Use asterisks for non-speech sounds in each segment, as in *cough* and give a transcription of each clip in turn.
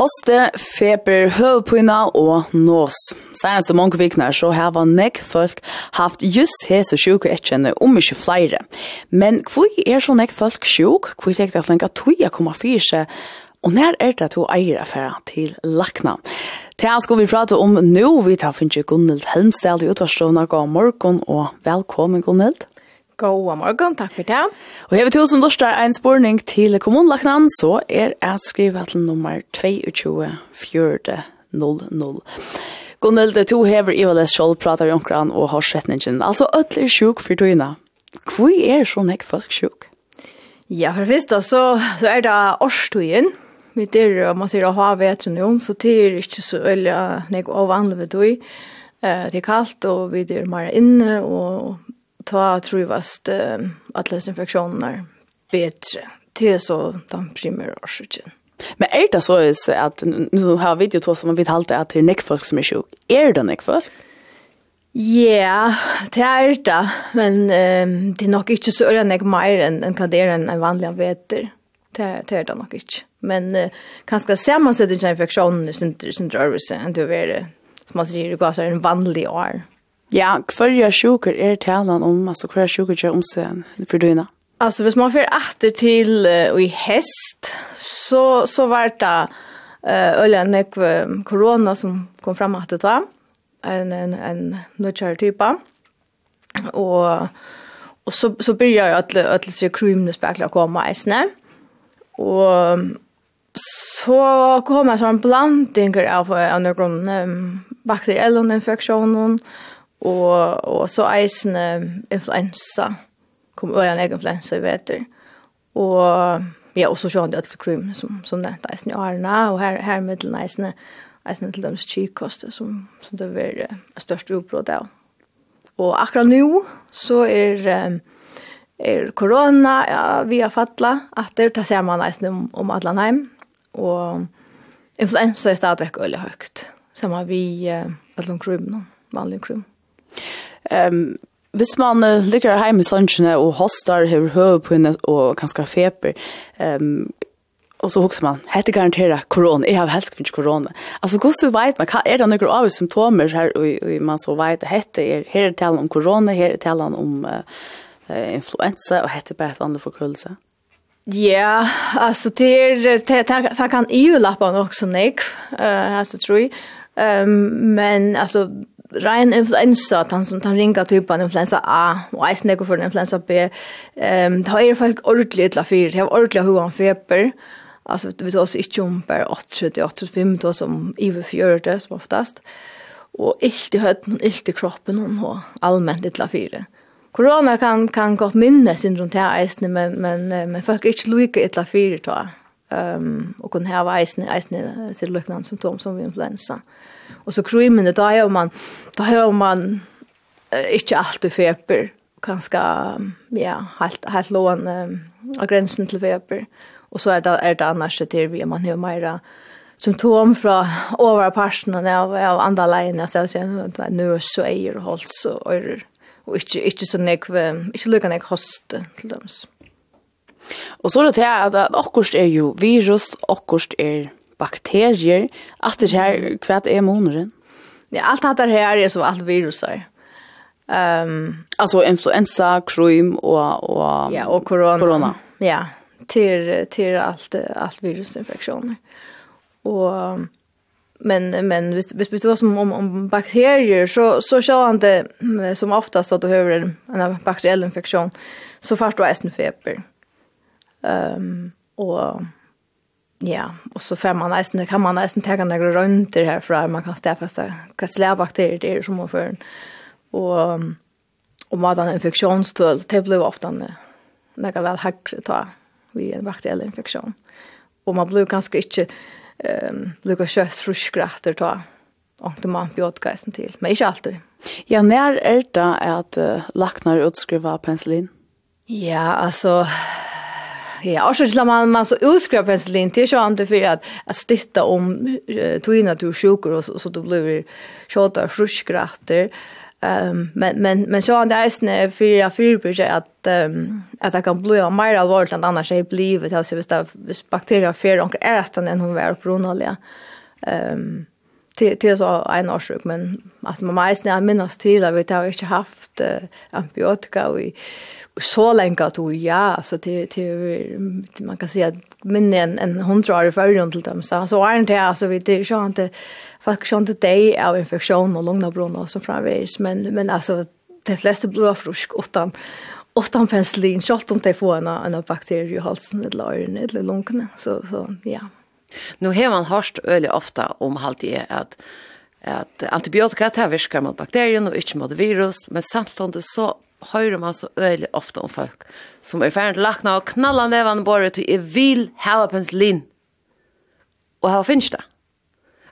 Hoste, feber, høvpuna og nås. Senest og mange vikner så har nekk folk haft just hese sjuke etkjenne om ikke flere. Men hvor er så nek folk sjuk? Hvor er det slik at toja kommer fyrir seg? Og når er det to eier affæra til lakna? Til skal vi prate om nå. Vi tar finnes Gunnhild Helmstel i utvarstående. God morgen og velkommen Gunnhild. God morgen, takk for det. Og jeg vil til som lortar en spørning til kommunlagnan, så er jeg skrivet til nummer 22 00. Gunnel, det to hever i valdes sjål prater i omkran og har setningen. Altså, ødler sjuk for tøyna. Hvor er så nek folk sjuk? Ja, for det første så, så er det årstøyen. Vi der, man sier, å ha vetren jo, så det er ikke så øyla nek og vanlig ved tøy. Det er kaldt, og vi der mer inne, og ta truvast uh, atlas infektioner bättre. till så de primära orsaken. Men är det så att nu har vi ju två som man vet alltid att det är näckfolk som är sjuk. Är det näckfolk? Ja, yeah, det är det, men um, det är nog inte så öra jeg mer än, en hva det är en vanlig veter. Det, det är det nog inte. Men uh, kanskje sammensettet ikke infeksjonen er sin drøvelse enn til å det. som man säger, det går en vanlig år. Mm. Ja, hverja sjuker er talan om, altså hverja sjuker er omsen for døgnet? Alltså hvis man får åter till uh, i häst så så var det eh uh, öljan corona som kom fram att det var en en en nutchar typa och och så så börjar at att att se spekler å komma i snø. och så kommer så en blandning av av någon um, bakterielle infeksjoner, og, og så eisen influensa, kom øya en egen influensa i veter, og ja, og så sjående ødelse krym, som, som nevnt eisen i Arna, og her, her middelen eisen, eisen til dems kikoste, som, som det var uh, størst utbrott av. Og akkurat nå, så er um, er korona, ja, vi har fattla, at det tar seg man eisen om, om Adlanheim, og influensa er stadig veldig høyt, samme vi uh, alle krymene, vanlige krymene. Ehm Hvis man uh, ligger hjemme i sannsjene og hostar, på høvepinne og kanskje feber, um, og så husker man, hette garanterer korona, jeg har helst finnes korona. Altså, hvordan vet man, er det noen av symptomer her, og, og man så vet, hette er, her er talen om korona, her er talen om uh, influensa, og hette bare et vanlig forkrullelse? Ja, altså, det er, det kan EU-lappene også, nek, uh, altså, tror jeg. Um, men, altså, rein influensa, den som han ringa typen influensa A, og eisen ikke for influensa B, um, det er folk ordentlig til å fyre, det har ordentlig hva han feber, altså vi tar oss ikke om bare 8, 8, 5, tar oss om iver 40 som oftast, og ilt i høyden, ilt i kroppen, og allmenn til å fyre. Korona kan, kan godt minne sin rundt her eisen, men, men, men folk er ikke lykke til å fyre, um, og kunne heve eisen, eisen, eisen, eisen, eisen, eisen, eisen, Och så krymmen då är man då har man uh, inte alltid feber kanske ja helt helt lån eh, gränsen till feber. Och så är det är det annars det vi man har mera symptom från överparten av av andra linjer så att det är nös och ejer och hals och öron och inte inte så nek inte lukka nek host till dem. Och så det här att akkurst är ju virus akkurst är bakterier, at det her, hva er måneden? Ja, alt det her er som alt viruser. Um, altså influensa, krym og, og, ja, og korona. korona. Ja, til, til alt, alt virusinfeksjoner. Og, men, men hvis, hvis det var som om, om bakterier, så, så ser han det som oftast at du har en, en bakteriell infektion så først du har estenfeber. Um, og Ja, och så får man nästan kan man nästan ta några runt det här för man kan stäfasta bakterier det är som man för och och man har en infektionsstöld det blir ofta några väl hack ta vid en bakteriell infektion. Och man blir ganska inte ehm um, lukar kött fruskrätter ta och det man bjudkaisen till. Men inte alltid. Ja, när är det att uh, laknar utskriva penicillin? Ja, alltså Ja, och så lär man man så utskriva penicillin till så inte för att att stitta om tvina till sjukor och så, så då blir tjatar fruskgratter. Um, men men men så han är snä för jag för att um, att det kan bli mer allvarligt än annars är blivet alltså visst av bakterier för onkel är att den hon var på Ehm um, till till så en årsök men att man mest när minnas till att vi har inte haft uh, antibiotika och, så länge att och ja så till till man kan säga att minne en, en hundra år förr till dem så så är inte alltså vi det så inte faktiskt inte det av infektion och långa och så framvis men men alltså de flesta blöa frisk utan utan penicillin kjalt om de får en, en bakterie i halsen eller i eller lungorna. Så, så ja. Nu har man hört öle ofta om halt det att att antibiotika tar virkar mot bakterien och inte mot virus, men samtidigt så hör man så øyelig ofta om folk som er ferdig lackna og knalla nevan bare til jeg vil hava penslin. Og hava finnes *laughs* det.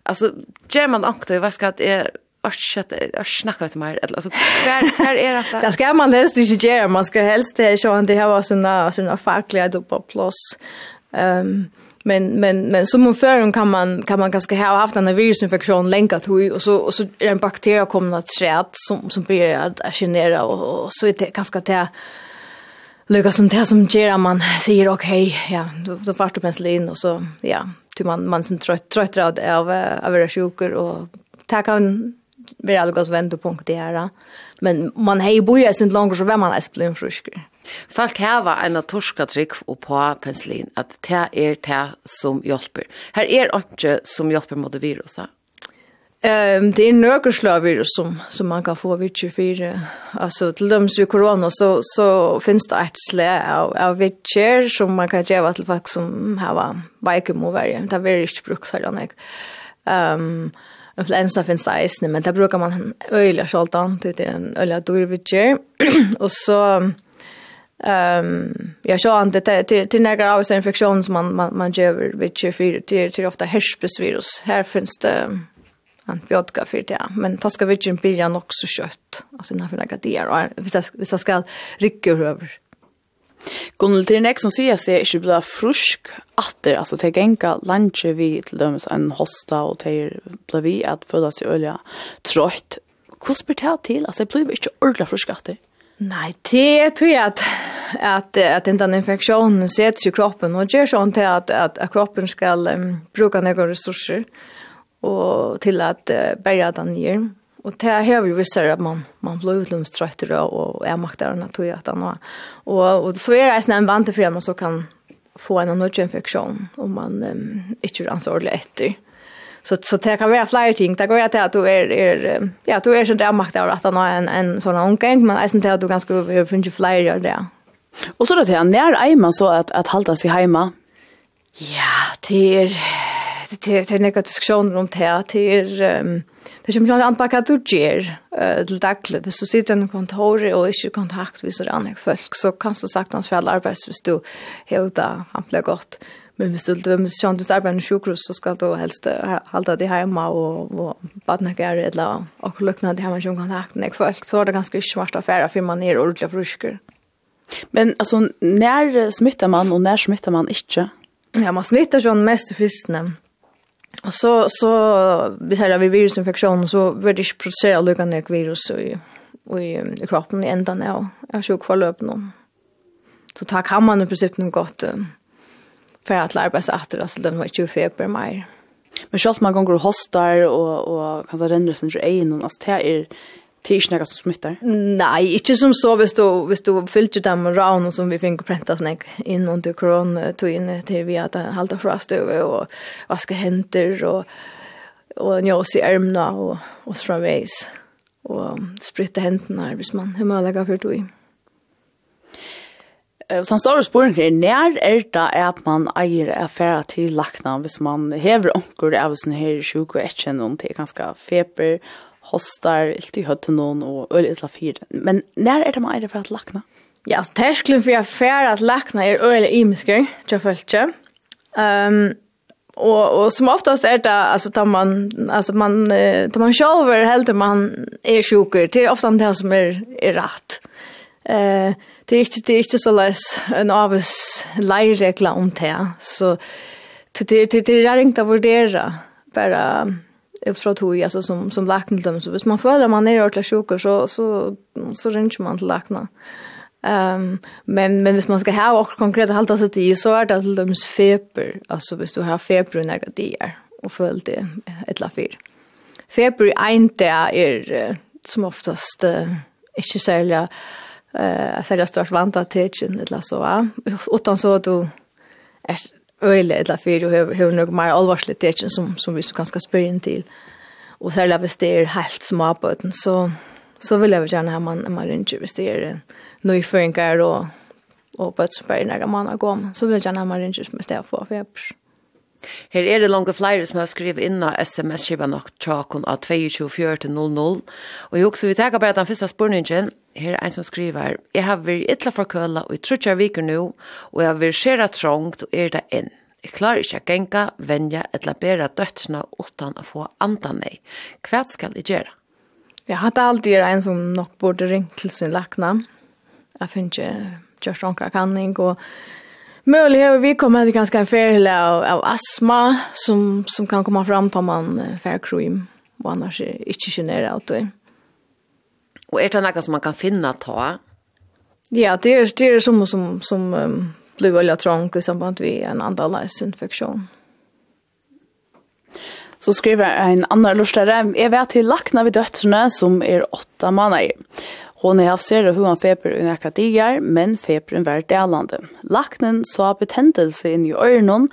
Altså, gjør man ankta, jeg vet at jeg Örskött, örsknacka till mig. Alltså, här, här är det. Det ska man helst inte göra. Man ska helst det så att det här var sådana, sådana fackliga på plås. Um, men men men som om förrun kan man kan man ganska ha haft en virusinfektion länkat hur och så och så är en bakterie kommer att träd som som blir att genera och, och så är det ganska det Lukas som det som ger man säger okej okay, ja då då vart du penicillin och så ja till man man sen trött trött av av av era och ta kan blir allt gott på punkt det här men man hei boja sin langer så vem man er blivin frusker. Folk hava en torska trygg og på penslin at det er det som hjelper. Her er ikke som hjelper mot viruset. Ehm det är slag virus som som man kan få vid 24 alltså till dem som er korona, så så finns det et slag av av vitcher som man kan ge til folk som har vaken mot varje. Det är ikke brukt så där. Ehm influensa finns det eisne, men det brukar man öjla sjoltan, det är en öjla dyrvidger. *clears throat* och så Ehm jag så att det till till några av infektioner som man man man gör vid 24 till till ofta herpesvirus. Här finns det antibiotika för det, men ta ska vi ju börja också kött. Alltså när för några där och vi ska vi ska rycka över Gunnel til nästa som sier seg ikke blir frusk atter, altså til genga lantje vi til dømes en hosta og til blir vi at føle seg ølja trått. Hvordan blir det til? Altså, jeg blir ikke ordentlig frusk atter. Nei, det tror jeg at at at den infektionen sätts i kroppen och gör sånt till att att, at kroppen ska um, bruka några resurser och till att uh, bärga den ner. Och det här vi visar att man man blir utlums trött och och är maktaren att tog att han och og så är det en vante för man så kan få en nudgeinfektion om man um, inte är ansvarlig efter. Så så det kan vara flera ting. Det går att att du är är ja, du är så där maktaren att han har en en sån omgång men är inte att du ganska över flera där. Och så då det här när är man så att att hålla sig hemma. Ja, det är det är det är några diskussioner om det. Det är um, Det kommer ikke an på hva du gjør til daglig. Hvis du sitter i en kontor og ikke kontakt med sånne folk, så kan du sagt hans for alle hvis du helt han blir godt. Men hvis du vil se om du arbeid i sjukhus, så skal du helst halda det hjemme og, og badnakker eller Og løkna det hjemme som kontakt med folk. Så er det ganske smart affære for man er ordentlig frusker. Men altså, når smittar man og når smittar man ikke? Ja, man smittar sånn mest i fyrstene. Og så, så hvis her har vi virusinfeksjon, så vil det ikke produsere lukkende virus i, i, i kroppen i enden av, av sjukforløp nå. Så da kan man i prinsippet noe godt um, for at lære seg etter, altså den var ikke feber mer. Men selv man ganger og hostar og, og kanskje renner sin til egen, altså det er Det är inte något som smittar. Nej, inte som så hvis du, hvis du fyllde dem raun som vi fick pränta snägg in under koron tog in till vi att hålla frost över och vaska händer och och njås i ärmna och, och framvägs och spritta händerna här hvis man hur man lägger för tog i. står og spør er, når er det at man eier affæra til lakna hvis man hever onker av sånne her sjuk og etkjennom til ganske feber hostar, ilt i høttenon og øl ytla fire. Men när er det man er for at lakna? Ja, terskelen for jeg fer at lakna er øl i misker, jeg følte. Um, och och som oftast är det alltså tar man alltså man tar man själv helt man är sjuk det er ofta det som är er rätt. Eh det är inte det är inte så läs en avis lejregla om det så det det det är inte att vurdera bara ut fra tog, altså som, som lakna til dem. Så hvis man føler at man er ordentlig sjuk, så, så, så ringer man til lakna. Um, men, men hvis man skal ha och konkret halta seg till så er det til dems feber. Alltså hvis du har feber i några dagar och följ det ett eller fyr. Feber i en dag är som oftast uh, ikke særlig uh, særlig stort vanta av tidsen, eller så. Utan så att du er øyelig et eller fyr og har høver noe mer alvarslig tekjen som, som vi så kan skal spørre inn til. Og særlig hvis det er helt små på den, så, så vil jeg gjerne ha man, man ringer hvis det er nøyføringer og, og på et som bare nærmere man har gått, så vil jeg gjerne ha man ringer som i stedet for feber. Her er det langt flere som har skrivet inn av sms-skiva nok trakon av 22.14.00. Og jeg også vil tenke bare den første spørningen, her er en som skriver, jeg har vært ytla for køla og jeg tror ikke jeg viker nå, og jeg har vært skjera trångt og er det inn. Jeg klarer ikke å genka, venja eller bæra dødsna utan å få andan nei. Hva skal jeg gjøre? Jeg hadde alltid en som nok burde ringt til sin lakna. Jeg finner ikke kjørst omkring kanning, og Möjligt har vi kommit till ganska en färlig av, av astma som, som kan komma fram tar man färgkrim och annars är inte generat. Och Och är det något som man kan finna ta? Ja, det är det är som som som um, blir väldigt trångt i samband med en andaläsinfektion. Så skriver en annan lustare, jag vet till lakna vid döttrarna som är åtta månader. Hon har haft sera hur han feber i några digar, men feberen var delande. Laknen så betendelse inn i øyrenen,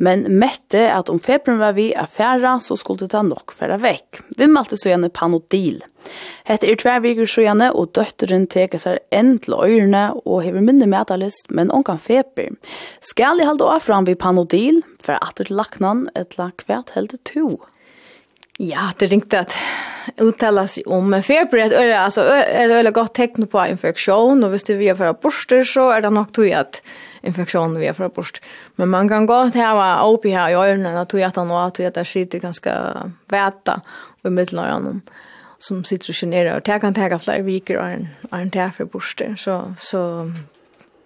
men mette at om feberen var vi affära så skulle det nog färra vekk. Vi malte så gjerne panodil. Hette er tvær viker så gjerne, og døtteren teker seg enn til øyrene og hever minne medalist, men men kan feber. Skal jeg halde av fram vi panodil, for at du laknan, etla kvært helde to. Ja, det ringte att uttala sig om en feber att öra alltså är det gott tecken på infektion? Och visst vi är för borster så är det nog tog att infektion vi är för borst. Men man kan gå till ha OP här i öronen att tog att han att det skiter ganska väta och mittlöronen som sitter och generar och det kan ta flera veckor och en, en tär för borster så, så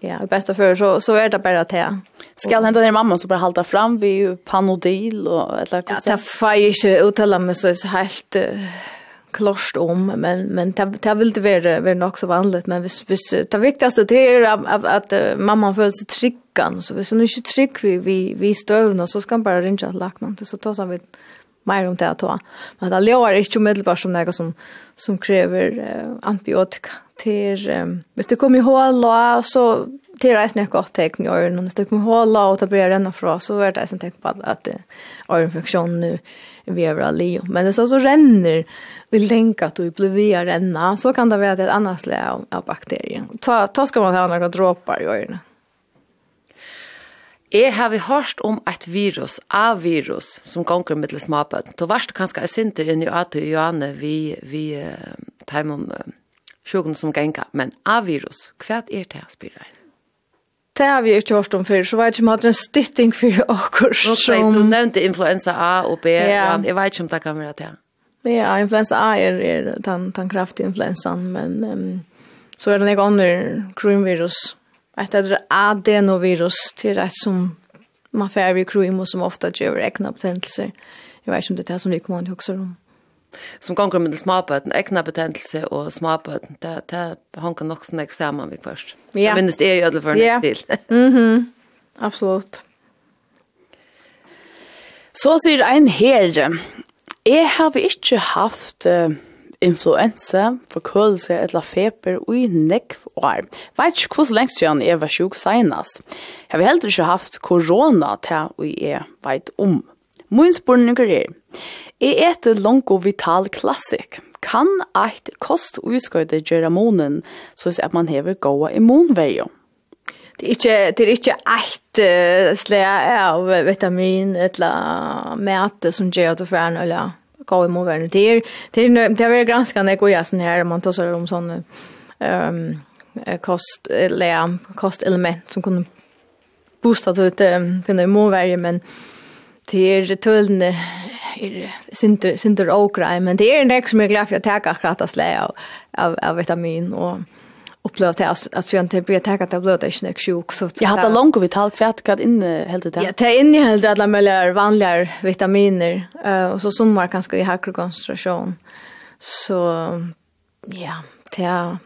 Ja, i bästa för så så är det bara det. Ska hända ner mamma så bara halta fram vi panodil och eller Ja, det fejs uttala mig så så helt uh, klost om men men det det vill det vara vara nog så vanligt men vis vis det viktigaste det är att, att, att uh, mamma föll sig tryggan så hvis hon inte trygg vi vi vi stövna så ska man bara ringa att lackna så tar så vi mer om det att ta. Men det låter inte omedelbart som något som som kräver uh, antibiotika till um, hvis du kommer ihåg la så till det är snäck gott tecken i öronen och hvis du kommer ihåg och ta börja ränna fra, så är det sen tänk på att, att nu vi över all men det så så renner, vi länkar att du blir via renna, så kan det vara ett annat slag av, av bakterier. Ta, ta ska man ha några droppar i öronen Jeg har hørt om et virus, A-virus, som gonger mittles mabøten. Du varst kanskje sinter inn i Ato og Johanne vi, vi uh, um, sjukken som ganger, men A-virus, hva er det jeg spyrer inn? Det har vi ikke hørt om før, så vet ikke om det er en stytting for åker. Nå som... Du nevnte influensa A og B, ja. jeg vet ikke om det kan være det. Ja, influensa A er, er den, den kraftige influensan, men um, så er det en annen kronvirus. Et er adenovirus til rett som man får i kron, og som ofte gjør egna betentelser. Jeg vet ikke om det er det som vi kommer til å huske om som ganger med småbøten, egna betentelse og småbøten, det, det hanker nok sånn jeg vi først. Ja. Jeg minnes det er jo alle for yeah. til. *laughs* *laughs* mm -hmm. Absolutt. Så sier ein her, jeg har ikke haft uh, influensa, forkølelse eller feber og i nekv år. Vet ikke hvordan lengst siden jeg var sjuk senest. Jeg har heller ikke haft korona til jeg vet om. Min spørning er, Jeg etter Longo Vital Classic. Kan eit kost utskøyde gjøre månen, så at man hever gode immunveier? Det er ikke, det er ikke eit uh, slæg av vitamin eller mæte som gjør at du får en eller gå i immunverjo. Det er, det er, det er granskende jeg går gjerne her, man tar seg om sånne um, kost, eller, kostelement som kunne boosta ut um, immunverjo, men til tølene er sinter, sinter åkrei, men det er en som er glad for å ta akkurat av slag av, av, av vitamin og upplevde det att att jag inte blir tagat av blöda inte sjuk så jag hade långt och vitalt kvärt kad inne helt det. Ja, det inne helt alla möjliga vanliga vitaminer eh och så sommar kanske i högre koncentration. Så ja, det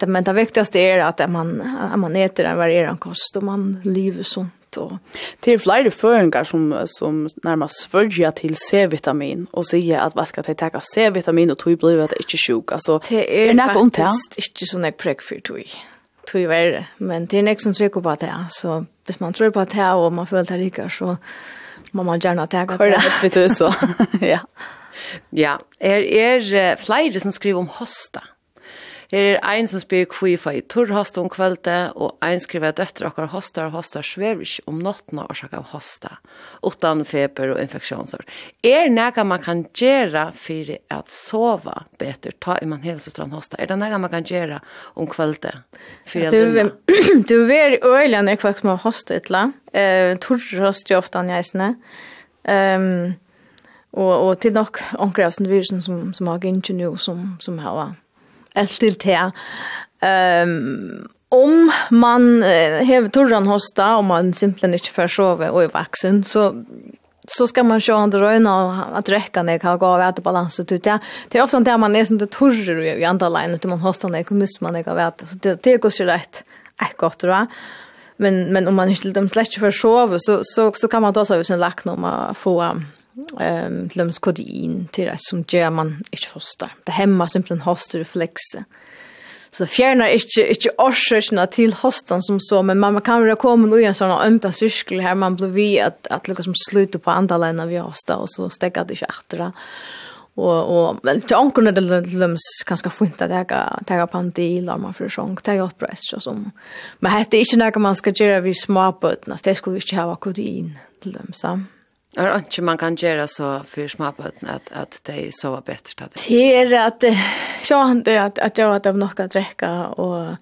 det men det viktigaste är att man att man äter en varierad kost och man lever sunt mat. Og det er flere føringer som, som närmast svørger till C-vitamin och säger att vad ska jag ta C-vitamin och tog blir det inte er sjuk. alltså det er, er faktisk inte så näck präck för tog. Tog er. Men det är näck som trykker på det. Så hvis man tror på det och man följer det ikke, så må man gärna ta det. det. vet du så. ja. Ja, er, er flere som skriver om hosta. Her er ein som spyr kvi i torrhost om kvölde, og ein skriver at døtter okkar hostar og hostar svevish om nottna og sjakka av hosta, utan feber og infeksjonsår. Er nega man kan gjera fyrir at sova betur, ta i man hevelsestran hosta, er det nega man kan gjera om kvölde? Fyrir at vinna? Du *clears throat* er øyla nek folk som har hosta etla, uh, torrhost jo ofta njaisne, um, og, og til nok omkring av virusen som, som har gynnsi nu som, som har till te. Ehm om man har torran hosta och man simpelthen inte får sova och är vuxen så så ska man sjå andra röna att räcka när kan gå av att balansen ut ja det är ofta där man är sånt torr i andra line utan man hostar när kommer man inte av att så det det går så rätt Är gott då men men om man inte de släcker för sova så så så kan man ta sig över sin lack om man får ehm till och kodein till det som gör man inte hostar. Det hemma simpelthen hostar reflexer. Så det fjernar ikke, ikke årsøkene til hostan som så, men man kan være kommet ui en sånn ömta syskel her, man blir vi at, at lukka som slutter på andalene vi hosta, og så stäcka det inte etter Och, Og, og men til ankerna det løms ganske fint at jeg tar pandil, en man för sånn, tar jeg oppreist og sånn. Men dette er ikke noe man skal gjøre vi småbøtene, det skulle vi ikke ha kodein til dem sammen. Det är man kan göra så för småbøten att, att de sover bättre. Det är att jag inte att, att jag har något att dricka och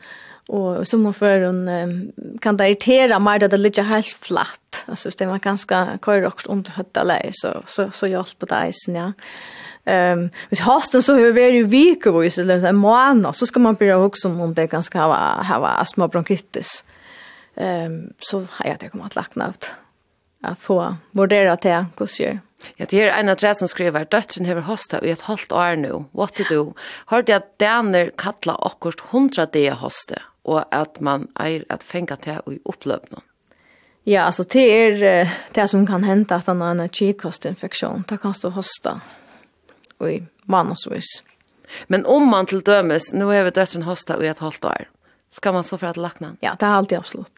och som hon för hon kan det irritera mig att det ligger helt flatt. Alltså det man ganska kör också under hötta läge så så så hjälp på det isen ja. Ehm um, hvis hasten så hur är ju vik och så en månad så ska man börja också om det ganska ha ha astma bronkitis. Ehm um, så har jag det kommer att lackna ut att få vurdera till kurser. Ja, det är en av som skriver döttren har hosta i ett halvt år nu. What to do? Hörde jag att daner kallar akkurat hundra det hoste och att man är att fänga till i upplöpningen. Ja, alltså det är det som kan hända att han har en kikostinfektion. Det kan stå hosta i manusvis. Men om man till dömes, nu är vi döttren hosta i ett halvt år. Ska man så för att lackna? Ja, det är alltid absolut.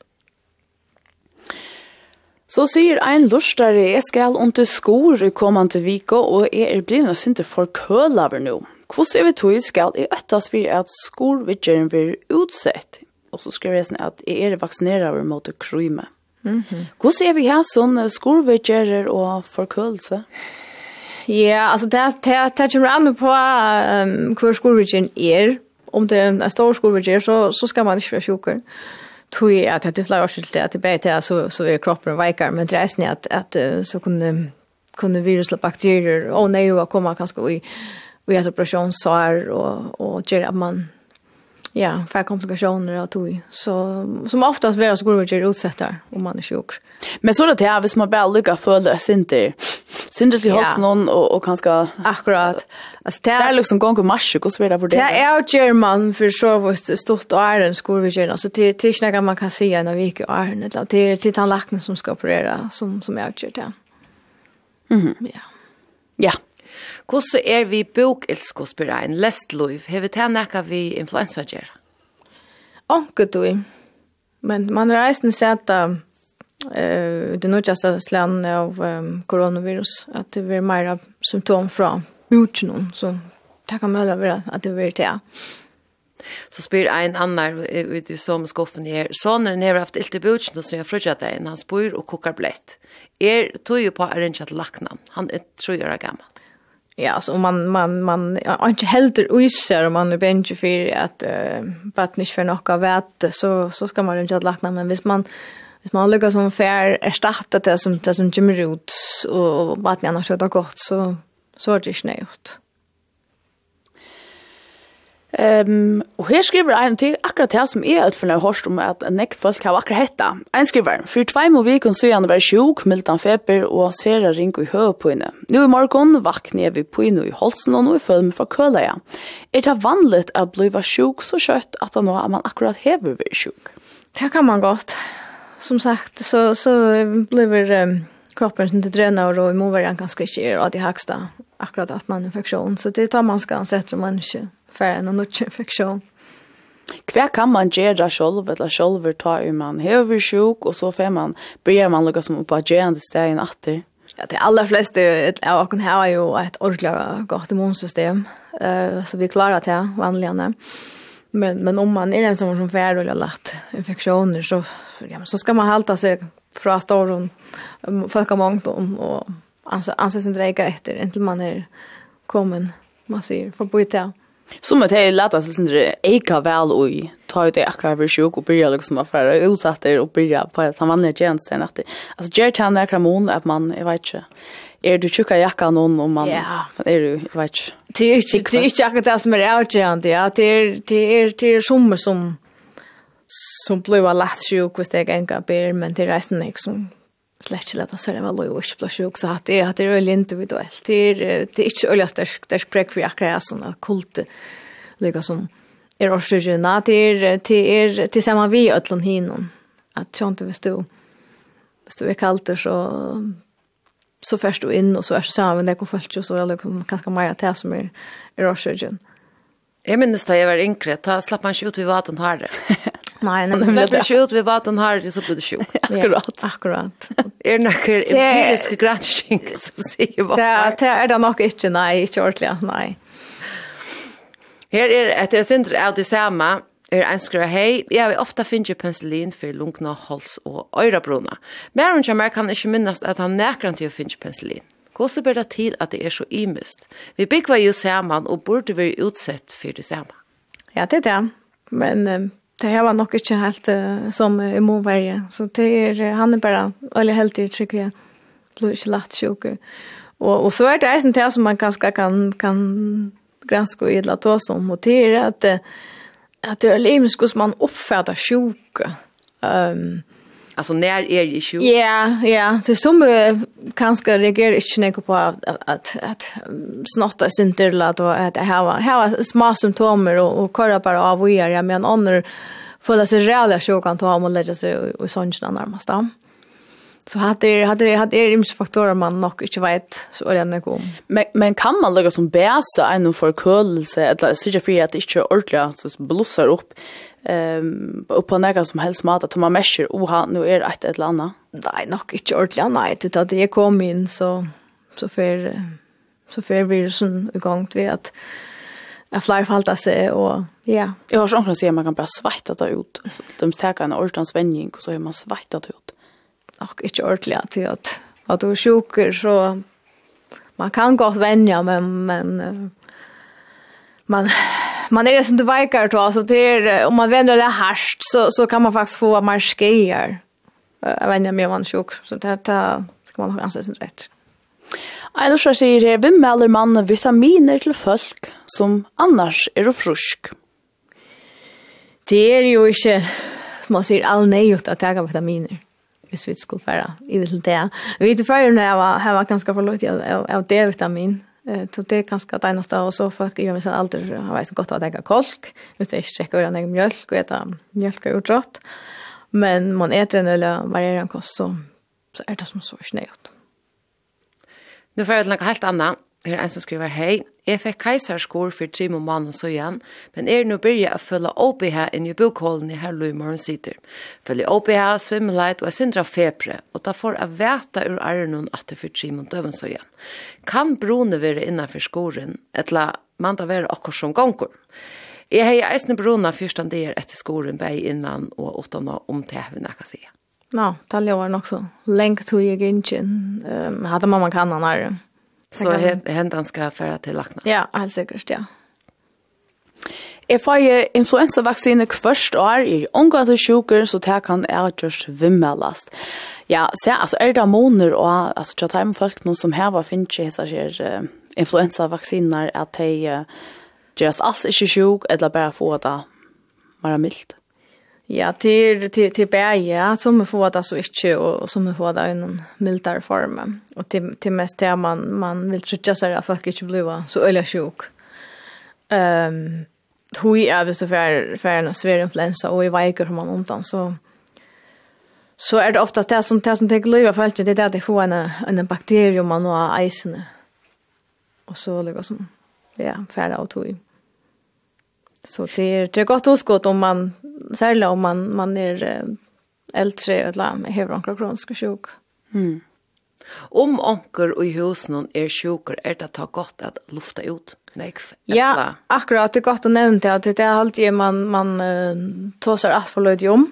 Så sier ein lorstare, jeg skal under skor i kommande viko, og jeg er blivna synder for kølaver nå. Hvordan er vi tog skal i øttas for at skorvidgjeren blir utsett? Og så skriver jeg sånn at jeg er vaksineraver mot kryme. Mm -hmm. Hvordan er vi her sånn skorvidgjerer og forkølelse? Ja, altså det, det, det kommer an på um, hver skorvidgjeren er. Om det er en stor skorvidgjer, så, så skal man ikke være sjukker. Ja tror jag att det flyr också till att det bättre så så är kroppen vikar men det är snä att att så kunde kunde virus och bakterier och nej och komma kanske i vi har operation operationsar och och ger att man Ja, för komplikationer och tog. Så som oftast vill det så går det utsätta om man är sjuk. Men så är det här, hvis man bara lycka följa sinter. Sinter till halsen någon och, och kanske... Akkurat. Alltså, det det är liksom gång och marsjuk och så vidare för det. Det är ju man för så vart stort och är en skolvigern. Alltså det det är inte något man kan säga när vi gick och är den. Det är till tandläkaren som ska operera som, som är utgör det. Mm -hmm. Ja. Ja. Hvordan er vi bokilsk hos Birain, lestloiv? Har vi til nekka vi influensa gjør? Anke du, men man reisen seta uh, det nødgjeste slene av um, koronavirus, at det blir mer symptom fra bjørtjen, så det kan møte være at det blir det. Så spyr ein annar ut i som skuffen her, sonen har haft ilt i bjørtjen, så jeg frutja deg, han spyr og kokar blett. Er tog jo på arrangert lakna, han er trojere gammel. Ja, så man man man har inte helter isär om man är bänge för att uh, vattnet för något vett så så ska man inte lackna men hvis man hvis man lyckas som fair erstatta det som det som Jimmy Roots och vattnet annars har gott så så är det snällt. Ehm um, og her skriver en til akkurat det som er att för när om at en folk har akkurat hetta. En skriver for tvei må vi kan se han var sjuk mildan feber og ser ring i hö på inne. Nu i morgon vaknar vi på inne i halsen og nu i följ for køla ja. Er det vanligt at bli sjuk så kött at nå er man akkurat hever vi sjuk. Det kan man gott. Som sagt så så blir um, kroppen som det drenar og i mover ganska skär och det högsta akkurat at man infeksjon så det tar man ska sätta man inte för en annan infektion. Hva kan man gjøre selv, eller selv ta om man hever sjuk, og så får man, blir man lukka som på gjerne steg inn atter? Ja, de aller fleste av oss har jo et ordentlig godt immunsystem, uh, så vi klarar det vanligene. Men, men om man er en som, som får eller lagt infeksjoner, så, ja, så skal man halta seg fra storen, folk har mångt om, og anses en dreige etter, inntil man er kommet, man sier, forbi til. Ja. Som att det lätta sig sindre eka väl oj ta ut det akkurat för sjuk och börja liksom affärer utsatt det och börja på att han vanliga tjänsten att alltså ger han där kramon att man jag vet inte är du tjocka jackan någon om man är du jag vet inte det är inte det är inte akkurat det som är outgent ja. Det är det är det är som som som blir lätt sjuk hvis det steg enka ber men det är nästan liksom slett ikke lett å lätt lätt att og ikke blir sjuk, så at det at det er veldig individuelt. Det er, det er ikke är inte öliga starkt där spräck för sånn at kult lika som er är Det er till er tillsammans vi öllon hinon. Att hvis du, hvis du er kallt så så først du inn, og så er det samme, men det och följt så er det liksom ganske mer til som er, er orsaken. Jeg minnes da jeg var yngre, da slapp man ikke ut vid vaten her. *laughs* Nei, nei, men det blir ut vi vad den har så blir det sjuk. *laughs* Akkurat. Akkurat. *laughs* Är några empiriska granskning som säger vad. Det det är det nog inte nej, inte ordentligt. Nej. Her er et er sindr av det samme, er en skriver hei, Ja, vi ofte finner penicillin for lungna, hals og øyrebruna. Men hun kommer kan ikke minnes at han nekker til å finne penicillin. Hvordan bør det til at det er så imist? Vi bygger jo sammen og burde være utsett for det samme. Ja, det er det. Men um, det här var nog inte helt uh, som uh, i Månberg. Så det är, uh, han är bara, eller helt i tryck vi blir inte lätt sjuker. Och, och så är det en det som man ganska kan, kan granska och gilla ta som. Och det är att, uh, att det är livet som man uppfattar sjuka. Um, Alltså när är det sjuk? Ja, ja. Så som kanske reagerar inte något på att att att snotta synterla och att här var här var små symptomer och och köra bara av och göra men annor fulla sig räla sjukan ta om och lägga sig och sånt närmast. Så hade hade hade är imms faktorer man nog inte vet så är det nog. Men men kan man lägga som bäsa en förkölelse eller så jag för att det inte ordentligt så blossar upp ehm um, på några som helst mat att man mäscher o ha nu är ett ett eller annat. Nej, nog inte ordentligt nej, utan det kom in så så för så för vi sån igång vi att Jag flyr falta sig och ja. Jag har sån kan se man kan bara svajta det ut. Alltså de stäcker en ordentlig vändning och så är man svajtat ut. Och inte ordentligt till att att du sjuker så man kan gå vänja men men man man är ju sånt vikar då så det är om man vänder det harst så så kan man faktiskt få marskejer. Jag vet inte mer man sjuk så det det ska man anses som rätt. Ein og sier her, vi melder man vitaminer til folk som annars er frusk. Det er jo ikke, som man sier, all nøyot at jeg har vitaminer hvis vi skulle fære i det til det. Vi til før når jeg var, jeg var ganske forlått av, av D-vitamin, Så det er kanskje det eneste, og så folk gjør mig sen alltid har vært godt gott att äta kolk, hvis jeg ikke trekker hvordan mjölk mjølk, og mjölk och trott. Men man äter en eller varierer en kost, så, så er det som så snällt. Nu får jag til helt annat. Det er en som skriver, hei, jeg fikk keiserskor for tre må og så igjen, men er nå byrje å følge opp i her inn i bokholden i her løymeren sitter. Følge opp i her svimmeleit og jeg sindra febre, og da får jeg veta ur ærenon at det for tre må døven så igjen. Kan brone være innenfor skoren, etla man da være akkur som gonger? Jeg hei eisne brona fyrstan der etter skoren bei innan og åttan og omtæven, jeg kan si. Ja, no, det var nok så lengt tog jeg ikke. Um, hadde mamma kan han her. Så hendan ska färra till lakna. Ja, helt säkert, ja. Jeg får influensavaksine kvørst år, i unga til sjuker, så det kan jeg gjørs vimmelast. Ja, se, altså, er det måneder, og altså, til at folk noen som her var finnes ikke, så skjer uh, influensavaksiner, at de uh, gjøres alls ikke sjuk, eller bare få det mer mildt. Ja, til til til bæja, som vi får det så ikke og som vi får det i en mildare form. Og til til mest det man man vil trycka sig att folk inte blir så öliga sjuk. Ehm um, hui är det så för för en svår influensa och i veikor som man ontan så så är det oftast det som det som tar livet för det är det att det får en en bakterium man har isen. Och så lägger som ja, färda och tog. Så det är, det är gott oskott om man, särskilt om man, man är äldre eller har några kroniska sjuk. Mm. Om onker i husen är sjuker är det att ta gott att lufta ut. Nej, ja, akkurat det är gott att nämna det att det är alltid man, man uh, tar allt för löjt om.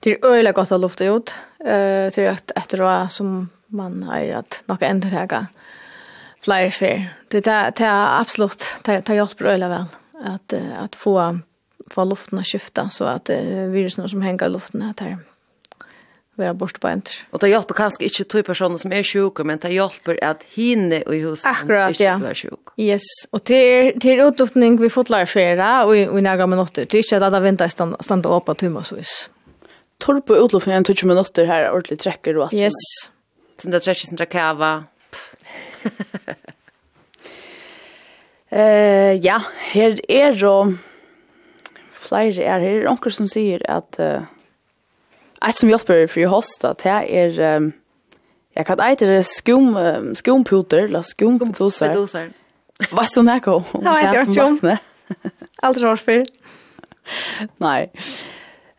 Det är öjla gott att lufta ut. Uh, till att efter då som man har att något ändå täga Flyer fair. Det är absolut, det, det hjälper öjla väl. Mm att att få få luften att skifta så att virusen som hänger i luften här tar vara bort på ent. Och det hjälper kanske inte två personer som är sjuka, men det hjälper att hinne i huset Akkurat, ja. blir sjuk. Yes, och det är, det är utluftning vi fått lära skera och i några minutter. Det är inte att alla väntar stand stand upp och tumma så vis. Torr på utluftningen 20 minutter här ordentligt träcker då att. Yes. Sen det träcker sin kava. *laughs* Eh, ja, her er og flere er her. Er onker som sier at uh, et som hjelper for å hoste, det er um, jeg kan eit det skum, um, skumputer, eller skumpedoser. Hva er sånn her kom? Nei, jeg har ikke om. Alt rart før. Nei. Nei.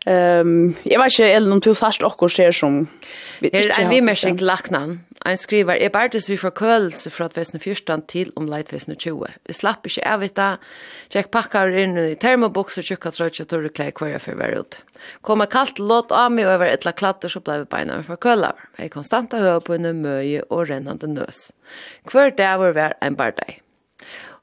Ehm jag vet inte eller om du fast och ser som Her er vi mer seg laknan. Ein skriver, er bartes vi forkølelse fra Vestne 14 til om leit Vestne 20. Vi slapp ikke av vita, tjekk pakkar inn i termoboks og tjukka trøtja torre klei kvarja for hver ut. Koma kallt låt av meg og over etla klatter så blei beina vi forkølav. Hei konstanta høy på en møye og rennande nøs. Hver dag var vær en bardei.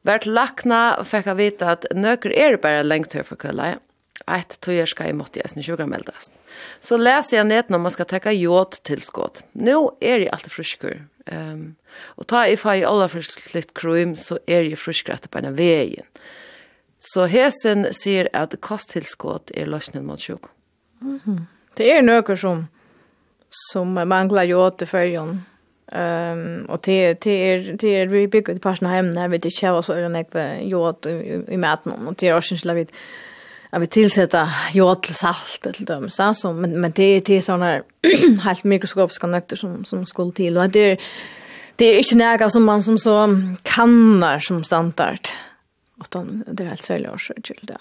Vært lakna og fikk jeg vite at nøkker er bare lengt høy for kølla, ett tøyer skal jeg måtte gjøre jeg sjukermeldast. Så leser jeg ned når man skal takke jodtilskudd. Nå er jeg alltid frisker. Um, og ta i fag i alle frisk litt krum, så er jeg frisker etter på en veien. Så hesen sier at kosttilskudd er løsningen mot sjuk. Mm -hmm. Det er noe som, som mangler jod til følgen. Um, og det det er, det er vi bygger til passna hjemme, när vet ikke hva så är det jod i i, i maten Og det er også ikke lavit jag vill tillsätta jod till salt till dem så så men men det är till såna helt mikroskopiska nötter som som skulle till och det är det är inte några som man som så kannar som standard utan det är helt säljer så till det.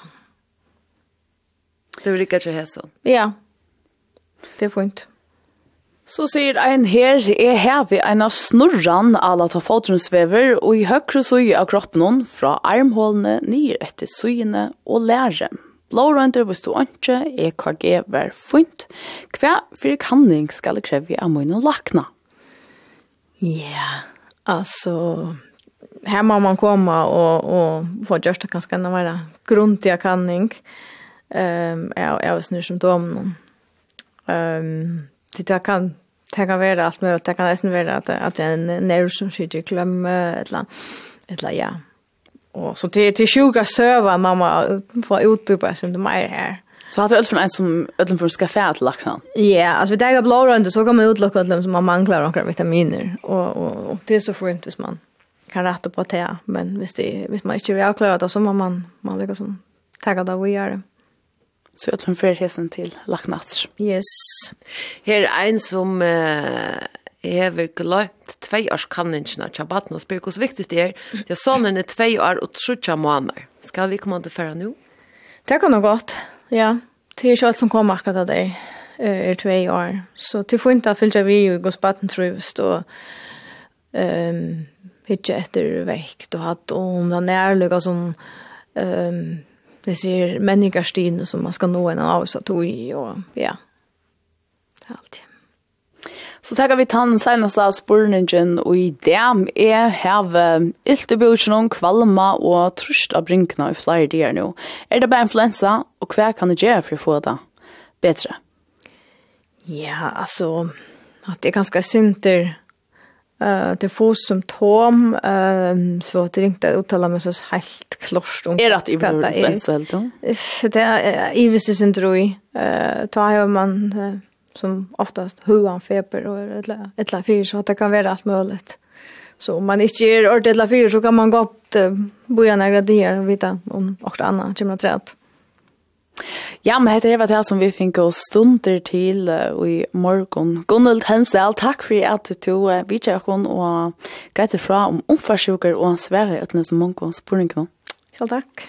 Det vill kanske här så. Ja. Det får inte. Så sier ein her er her vi ein av snurran ala ta fotrumsvever og i høyre sui av kroppen hon fra armhålene nyer etter søyene og lære blårønder du ikke EKG var funt. Hva for kanning skal det kreve av munnen lakna? Ja, yeah, altså, her må man komme og, og få gjørst det kanske enda mer grundig kanning. Um, jeg, jeg er snur som domen. Um, det kan det kan være alt mulig, det kan nesten være at, at det er en nerv som sitter i klemme, et eller annet, et eller annet, ja Och så till till sjuka server mamma får utdupa som det mer här. Så hadde du från en som öll från fære till laxan. Ja, alltså vi dagar blårande så så man ut lucka dem som man manglar några vitaminer och och, och det är så fint hvis man kan rätta på det men visst det visst man inte vill klara det så man man man lägger som tagga där vi gör det. Så öll från hesen till laxnatter. Yes. Här är en som Uh hever gløypt tvei års kanningene til baden og spyr hvordan viktig det er. Det er sånn er tvei år og trutja måneder. Skal vi komme til færre nå? Det kan nok godt, ja. Det er ikke alt som kommer akkurat av deg er tvei år. Så til funnet fyller vi jo gås baden trivst og um, hitje etter vekt og hatt om den nærløyga som um, det sier menneskerstiden som man skal nå en av seg tog i og ja, det er alltid. Så tackar vi tann senaste av spurningen og i dem er heve ilte i bjørsen kvalma og trusht av brinkna i flere dier nå. Er det bare influensa, og hva kan du gjøre for å få det bedre? Ja, alltså att det er ganske synder uh, det få symptom, um, så at det ringte å uttale meg så helt klart om Er det at det er influensa helt? Det er iveste syndroi. Uh, ta har man... Uh, som oftast huvan feber och eller eller fyr så att det kan vara allt möjligt. Så om man inte är ordentligt la fyr så kan man gott uh, börja några dagar och vita om och annat kommer att Ja, men det var det som vi fick oss stunder till uh, i morgon. Gunnel Hensdal, tack för att du tog uh, vidare hon och grejt ifrån om omfarsjuker och svärer utan som många spårningar. Ja, tack.